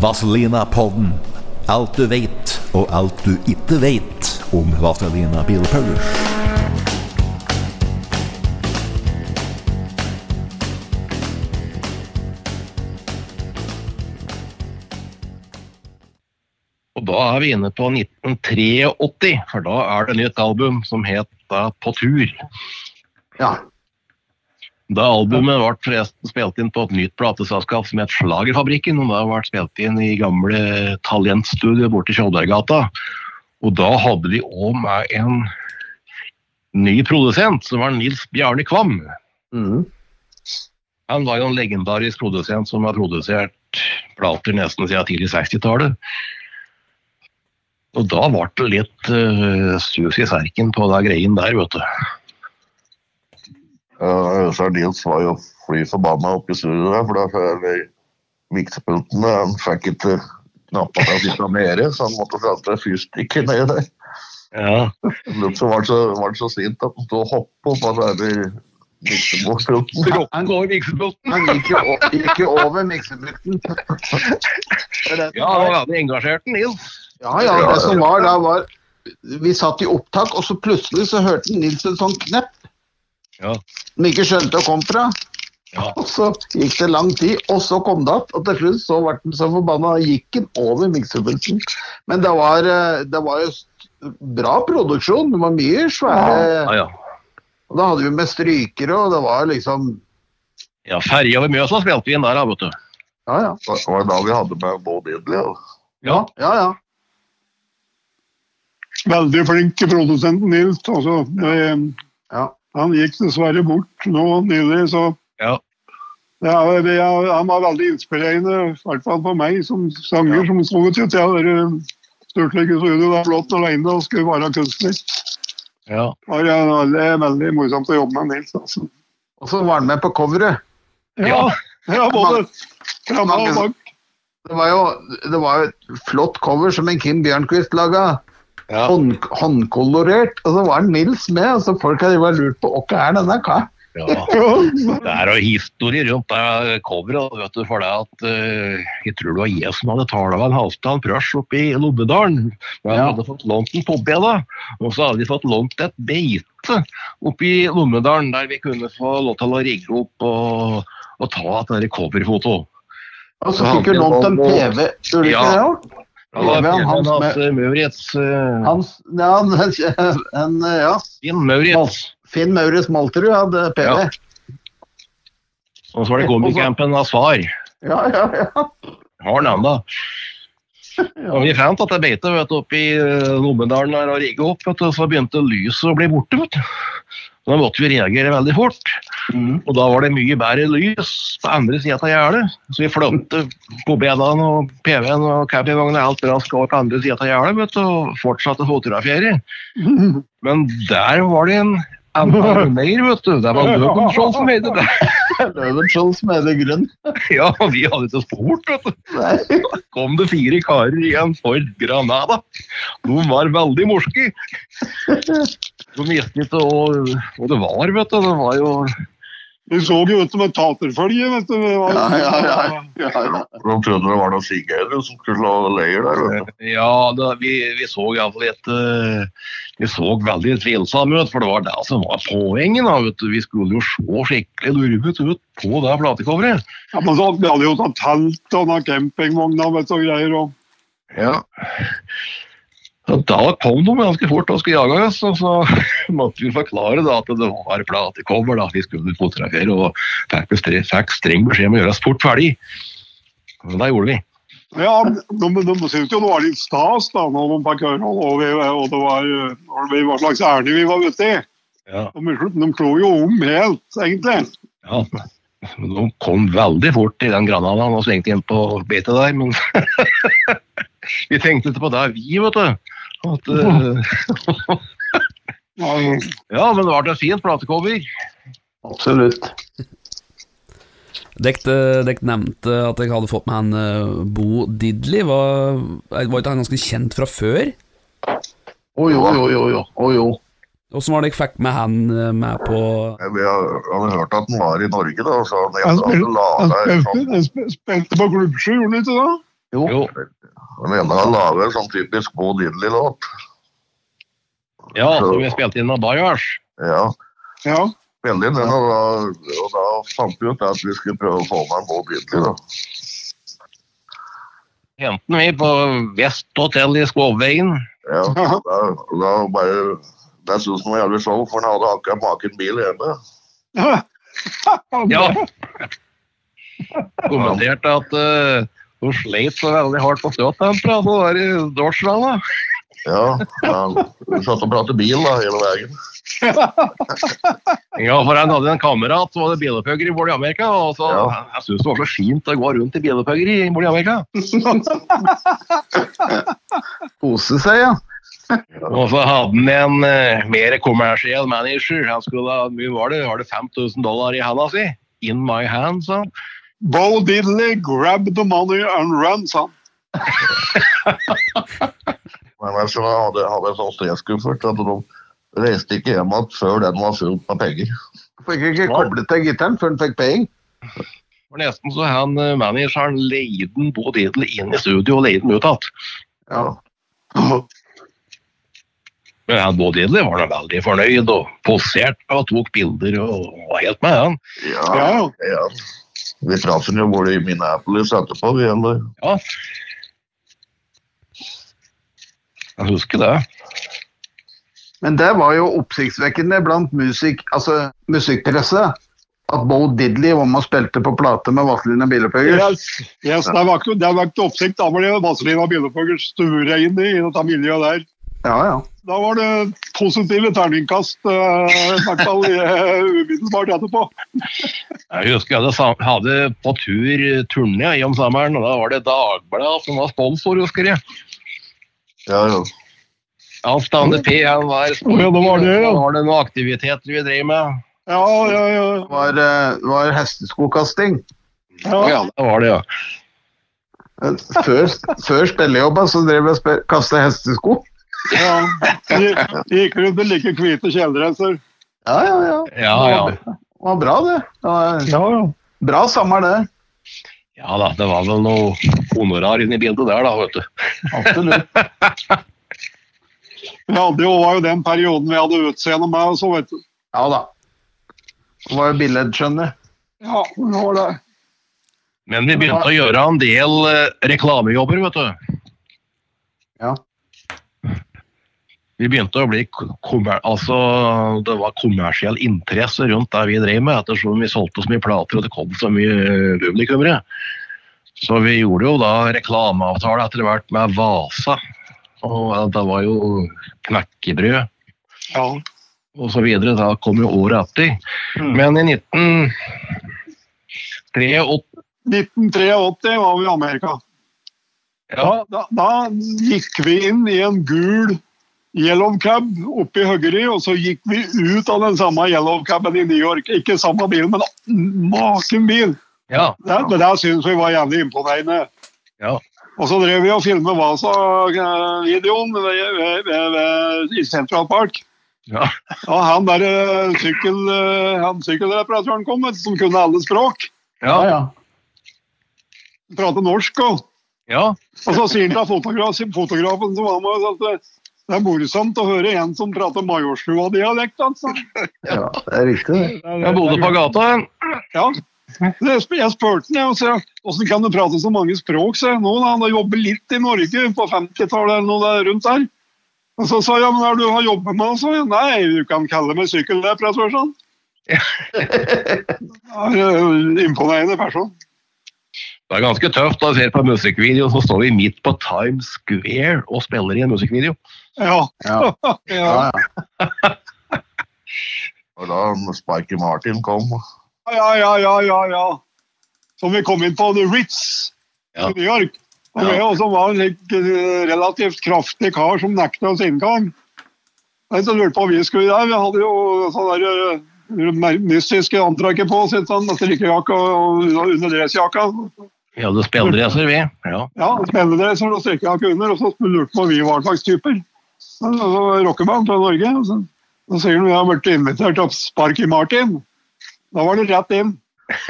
Vazelina-podden. Alt du vet, og alt du ikke vet om Vazelina Bilpullers. Og da er vi inne på 1983, for da er det nytt album som het På tur. Ja. Da albumet ble forresten spilt inn på et nytt plateselskap som het Slagerfabrikken, og da ble det spilt inn i gamle talentstudio borte i Kjolberggata. Og da hadde de òg med en ny produsent, som var Nils Bjarne Kvam. Mm. Han var jo en legendarisk produsent som har produsert plater nesten siden tidlig 60-tallet. Og da ble det litt uh, sus i serken på den greien der, vet du. Uh, så Nils var jo fly forbanna oppe i studio der, for da miksepultene han fikk ikke knappa til å sitte nede, så han måtte sette fyrstikker nedi der. Ja. Så var det så, var så sint at han sto og hoppa på denne miksepulten. går i miksepulten. Han gikk jo, gikk jo over miksepulten. Ja, han engasjerte engasjert Nils. ja, ja, det som var da var Vi satt i opptak, og så plutselig så hørte Nils en sånn knepp Ja. som ikke skjønte hvor kom fra. Ja. Og så gikk det lang tid, og så kom det opp, og til slutt så ble han så forbanna, gikk han over miksepulten. Men det var, eh, det var jo bra produksjon, det var mye svære Ja, ja. Og da hadde vi med strykere, og det var liksom ja ferja ved Mjøsa spilte vi inn der, vet du. Ja, ja. Det var da vi hadde med Bo Idley. og Ja. Ja, ja. Veldig flink produsent Nils. Altså, det, ja. Han gikk dessverre bort nå nylig, så Ja. Ja, er, er, han var veldig inspirerende, i hvert fall for meg som sanger, som så ut til å være størtlegg i studio der blått alene og skulle være kunstner. ja. Det var veldig, veldig morsomt å jobbe med Nils. Altså. Og så var han med på coveret. Ja, ja, både framme og bak. Det var jo det var jo et flott cover som en Kim Bjørnquist laga. Ja. Hånd, håndkolorert. Og så var det Nils med. og så Folk hadde bare lurt på hva er denne hva? ja. Det er jo historie rundt det coveret, vet du, for det at eh, jeg tror det var jeg som hadde talt med Halvdan Prøsj oppe i Lobbedalen. Men han Ja. hadde fått lånt en popeda, og så hadde de fått lånt et beite oppe i Lommedalen, der vi kunne få lov til å rigge opp og, og ta et coverfoto. Og så fikk du lånt en PV. Gjorde du ikke det? Ja, Ja, Hans Maurits Hans Ja, en, ja. Finn Maurits. Finn Maurits Malterud hadde PV. Ja. Og så var det komicampen av Svar. Ja, ja, ja. Har den ennå. Og vi fant at det beite vet, oppe i eh, Lommedalen der og rigge opp, vet du, så begynte lyset å bli borte. vet du. Da måtte vi reagere veldig fort. Mm. Og da var det mye bedre lys på andre sida av gjerdet. Så vi flyttet mopedene og PV-en og campingvogna alt raskt over på andre sida av gjerdet og fortsatte å fotografere. Men der var det en annen mer, vet du. Det var Løvenskiold som heide det. Løvenskiold som det grunn. Ja, vi hadde ikke spurt, vet du. Nei. kom det fire karer i en Ford Granada. De var veldig morske. De visste ikke hva det var, vet du. Det var jo Vi så jo ut som et taterfølge, vet du. Var- Ja, ja, ja. ja, ja. De trodde det var noen sigøynere som skulle slå leir der. vet du. Ja, da, vi, vi så iallfall et eh, Vi så veldig tvilsomme ut, for det var det som var poenget. da, vet du. Vi skulle jo se skikkelig lurvete ut på det platecoveret. Ja, men så, vi hadde jo sånn telt og noen campingvogner vet du, og greier. Og, Ja. Da kom de ganske fort og skulle jage oss, og så måtte vi forklare da at det var platecover. da, Vi skulle fotografere og fikk, fikk streng beskjed om å gjøre oss fort ferdig. Og det gjorde vi. Ja, de, de syntes jo det var litt stas da, når de fikk høre og, vi, og det var, vi, hva slags ærend vi var ute i. Ja. De, de klo jo om helt, egentlig. ja. De kom veldig fort i den granada og svingte inn på betet der, men vi tenkte ikke på det, vi, vet du. At, uh, Ja, men det ble et fint platecover. Absolutt. Dere nevnte at jeg hadde fått med han eh, Bo Diddley. Var, var ikke han ganske kjent fra før? Å jo, jo, jo, jo. Oh, jo. Åssen var det dere fikk med han eh, med på Vi hadde hørt at han var i Norge, da. Så han Han han spilte, sånn, han spilte på klubbsky, gjorde han ikke det? Jo. Jo, han ene hadde laget en sånn typisk Bo Diddley-låt. ja, som vi spilte inn av Bayars. Ja. Ja. Veldig den, og da, og da fant vi ut at vi skulle prøve å få med Bo Diddley, da. Henten vi på Vest Hotel i Skåvveien. Ja, da, da bare Det syns han var jævlig show, for han hadde akkurat maken bil hjemme. Ja. Kommenterte at uh, hun sleit så veldig hardt på støtdempere, altså der i da. Ja, vi satt og pratet bil da, hele veien. Ja, for han hadde en kamerat som hadde bilepugger i bort i Amerika, og så, Ja. jeg synes det var så fint å gå rundt i bilepugger i bort i Amerika. Kose seg, ja. Og så hadde han en uh, mer kommersiell manager. Han skulle ha, mye var det, var det 5000 dollar i handa si? In my hand, sa han. Bo Diddley, grab the money and run, sa han. Men jeg hadde, hadde en sånn stresskuffert at de reiste ikke hjem igjen før den var full av penger. Fikk ikke koblet til gitaren før den fikk penger. For nesten så han eh, manageren leide en Bo Diddley inn i studio og leide den ut igjen. Ja. Men han Bo Diddley var da veldig fornøyd og poserte og tok bilder og var helt med, han. Ja, Ja, ja. Vi traff han jo både i Minneapolis etterpå, vi eller? Ja. Jeg husker det. Men det var jo oppsiktsvekkende blant musik, altså musikkpresse. At Bo Diddley var med og spilte på plate med Vazelina Bilopphøggers. Yes, yes, det var ikke, noe oppsikt. Da var det Vazelina Billepuggers stuerein i dette miljøet der. Ja, ja. Da var det positive terningkast, eh, i hvert fall eh, umiddelbart etterpå. Jeg husker jeg hadde, hadde på tur turné i om sommeren, og da var det Dagbladet som var sponsor, husker jeg. Ja, ja. Alf P, han var sponsor, ja, det var det, ja. Så var det noen aktiviteter vi drev med. Ja, ja, ja. Det var, eh, var hesteskokasting. ja. Ja, det var det, ja. Før, før spillejobba så drev jeg og kasta hestesko. Ja. Gikk rundt med like hvite kjeledresser. Ja, ja, ja. Ja, ja. Det var bra, det. det var Ja, ja. bra sommer, det. Ja da, det var vel noe honorar inni bildet der, da, vet du. Absolutt. Vi hadde jo, var jo den perioden vi hadde utseende med, og vet du. Ja da. Det var jo billedskjønner. Ja, det var det. Men vi begynte å gjøre en del eh, reklamejobber, vet du. Ja. Vi begynte å bli altså, Det var kommersiell interesse rundt det vi drev med, ettersom vi solgte så mye plater og det kom så mye eh, publikummere. Så vi gjorde jo da reklameavtale etter hvert med Vasa. Og det var jo knekkebrød Ja. og så videre. Da kom jo året etter. Men i 1983 1983 var vi i Amerika. ja, Da, da gikk vi inn i en gul yellow cab oppe i Høgri, og så gikk vi ut av den samme yellow caben i New York. Ikke samme bil, men maken bil. ja, Det, det der syns vi var jævlig imponerende. Ja. Og så drev vi og filmet Vasa-videoen ved- ved- ved- ved- i Central Park. ja. Og han der eh, sykkel, eh, han sykkelreparatøren kom, vet du, som kunne alle språk. Ja, ja, Prate norsk òg. ja. Og så sier han til fotograf, fotografen som var med at det- er morsomt å høre en som prater Majorstua-dialekt. Altså. ja det er riktig, det. Jeg bodde på gata. Ja. Jeg sp- jeg spurte ham og sa hvordan kan du prate så mange språk. Så jeg, nå da, han har jobbet litt i Norge på 50-tallet eller noe der rundt der. Og så sa jeg men hva er du har jobbet med? Så, Nei, du kan kalle meg sykkelreparatør, sånn. Ja, imponerende person. Det er ganske tøft da ser på musikkvideo, så står vi midt på Times Square og spiller i en musikkvideo. Ja. Ja. ja. Ja. Og da Spiker Martin kom. Ja, ja, ja, ja, ja. Som vi kom inn på The Ritz Ja. i New York. Og Ja. det også var en eh, relativt kraftig kar som nekta oss inngang. Jeg så lurte på hva vi skulle der. Vi hadde jo sånn der eh, mystiske antrekket på oss. Strikkejakke og og underdressjakka. Vi hadde spilledresser, vi. Ja. Ja, spilledresser og strikkejakke under. Og så lurte på hva vi var slags typer. Så det var Rockeband fra Norge. Og så, så sier han vi har blitt invitert til Sparky Martin. Da var det rett inn.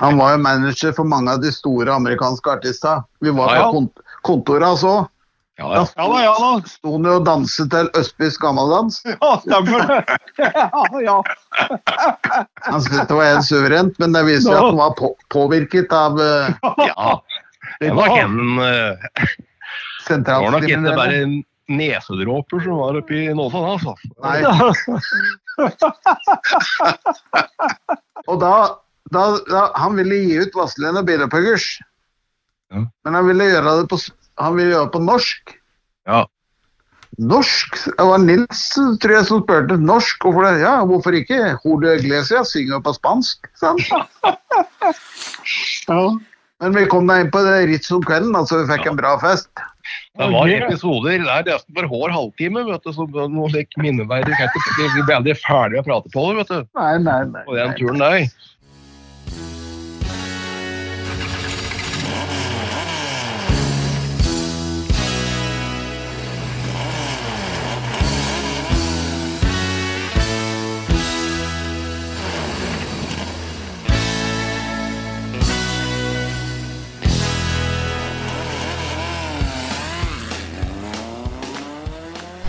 Han var jo manager for mange av de store amerikanske artistene. Vi var Ja, ja. på kont kontoret hans òg. Ja, ja. Ja da, ja da. Sto han jo og danset til østbysk gammeldans. Ja, stemmer det. Ja, ja. Han syntes det var helt suverent, men det viser seg at han var på påvirket av uh, ja. Det var en eh, Det var nok ikke bare nesedråper som var oppi nåsa da, altså. Nei. Og da, da, da Han ville gi ut Vazelina Bilopphuggers. Ja. Men han ville gjøre det på, han ville gjøre det på norsk. Ja. Norsk? Det var Nils tror jeg, som spurte. Norsk? Hvorfor det? Ja, hvorfor ikke? Horde Glesia synger jo på spansk. Sant? ja. Men vi kom da inn på det Ritz om kvelden, altså vi fikk en bra fest. Det var episoder der nesten for hver halvtime, vet du, som noe slik minneverdig. Vi ble aldri ferdig med å prate på det, vet du. Nei, nei, nei. På den turen der.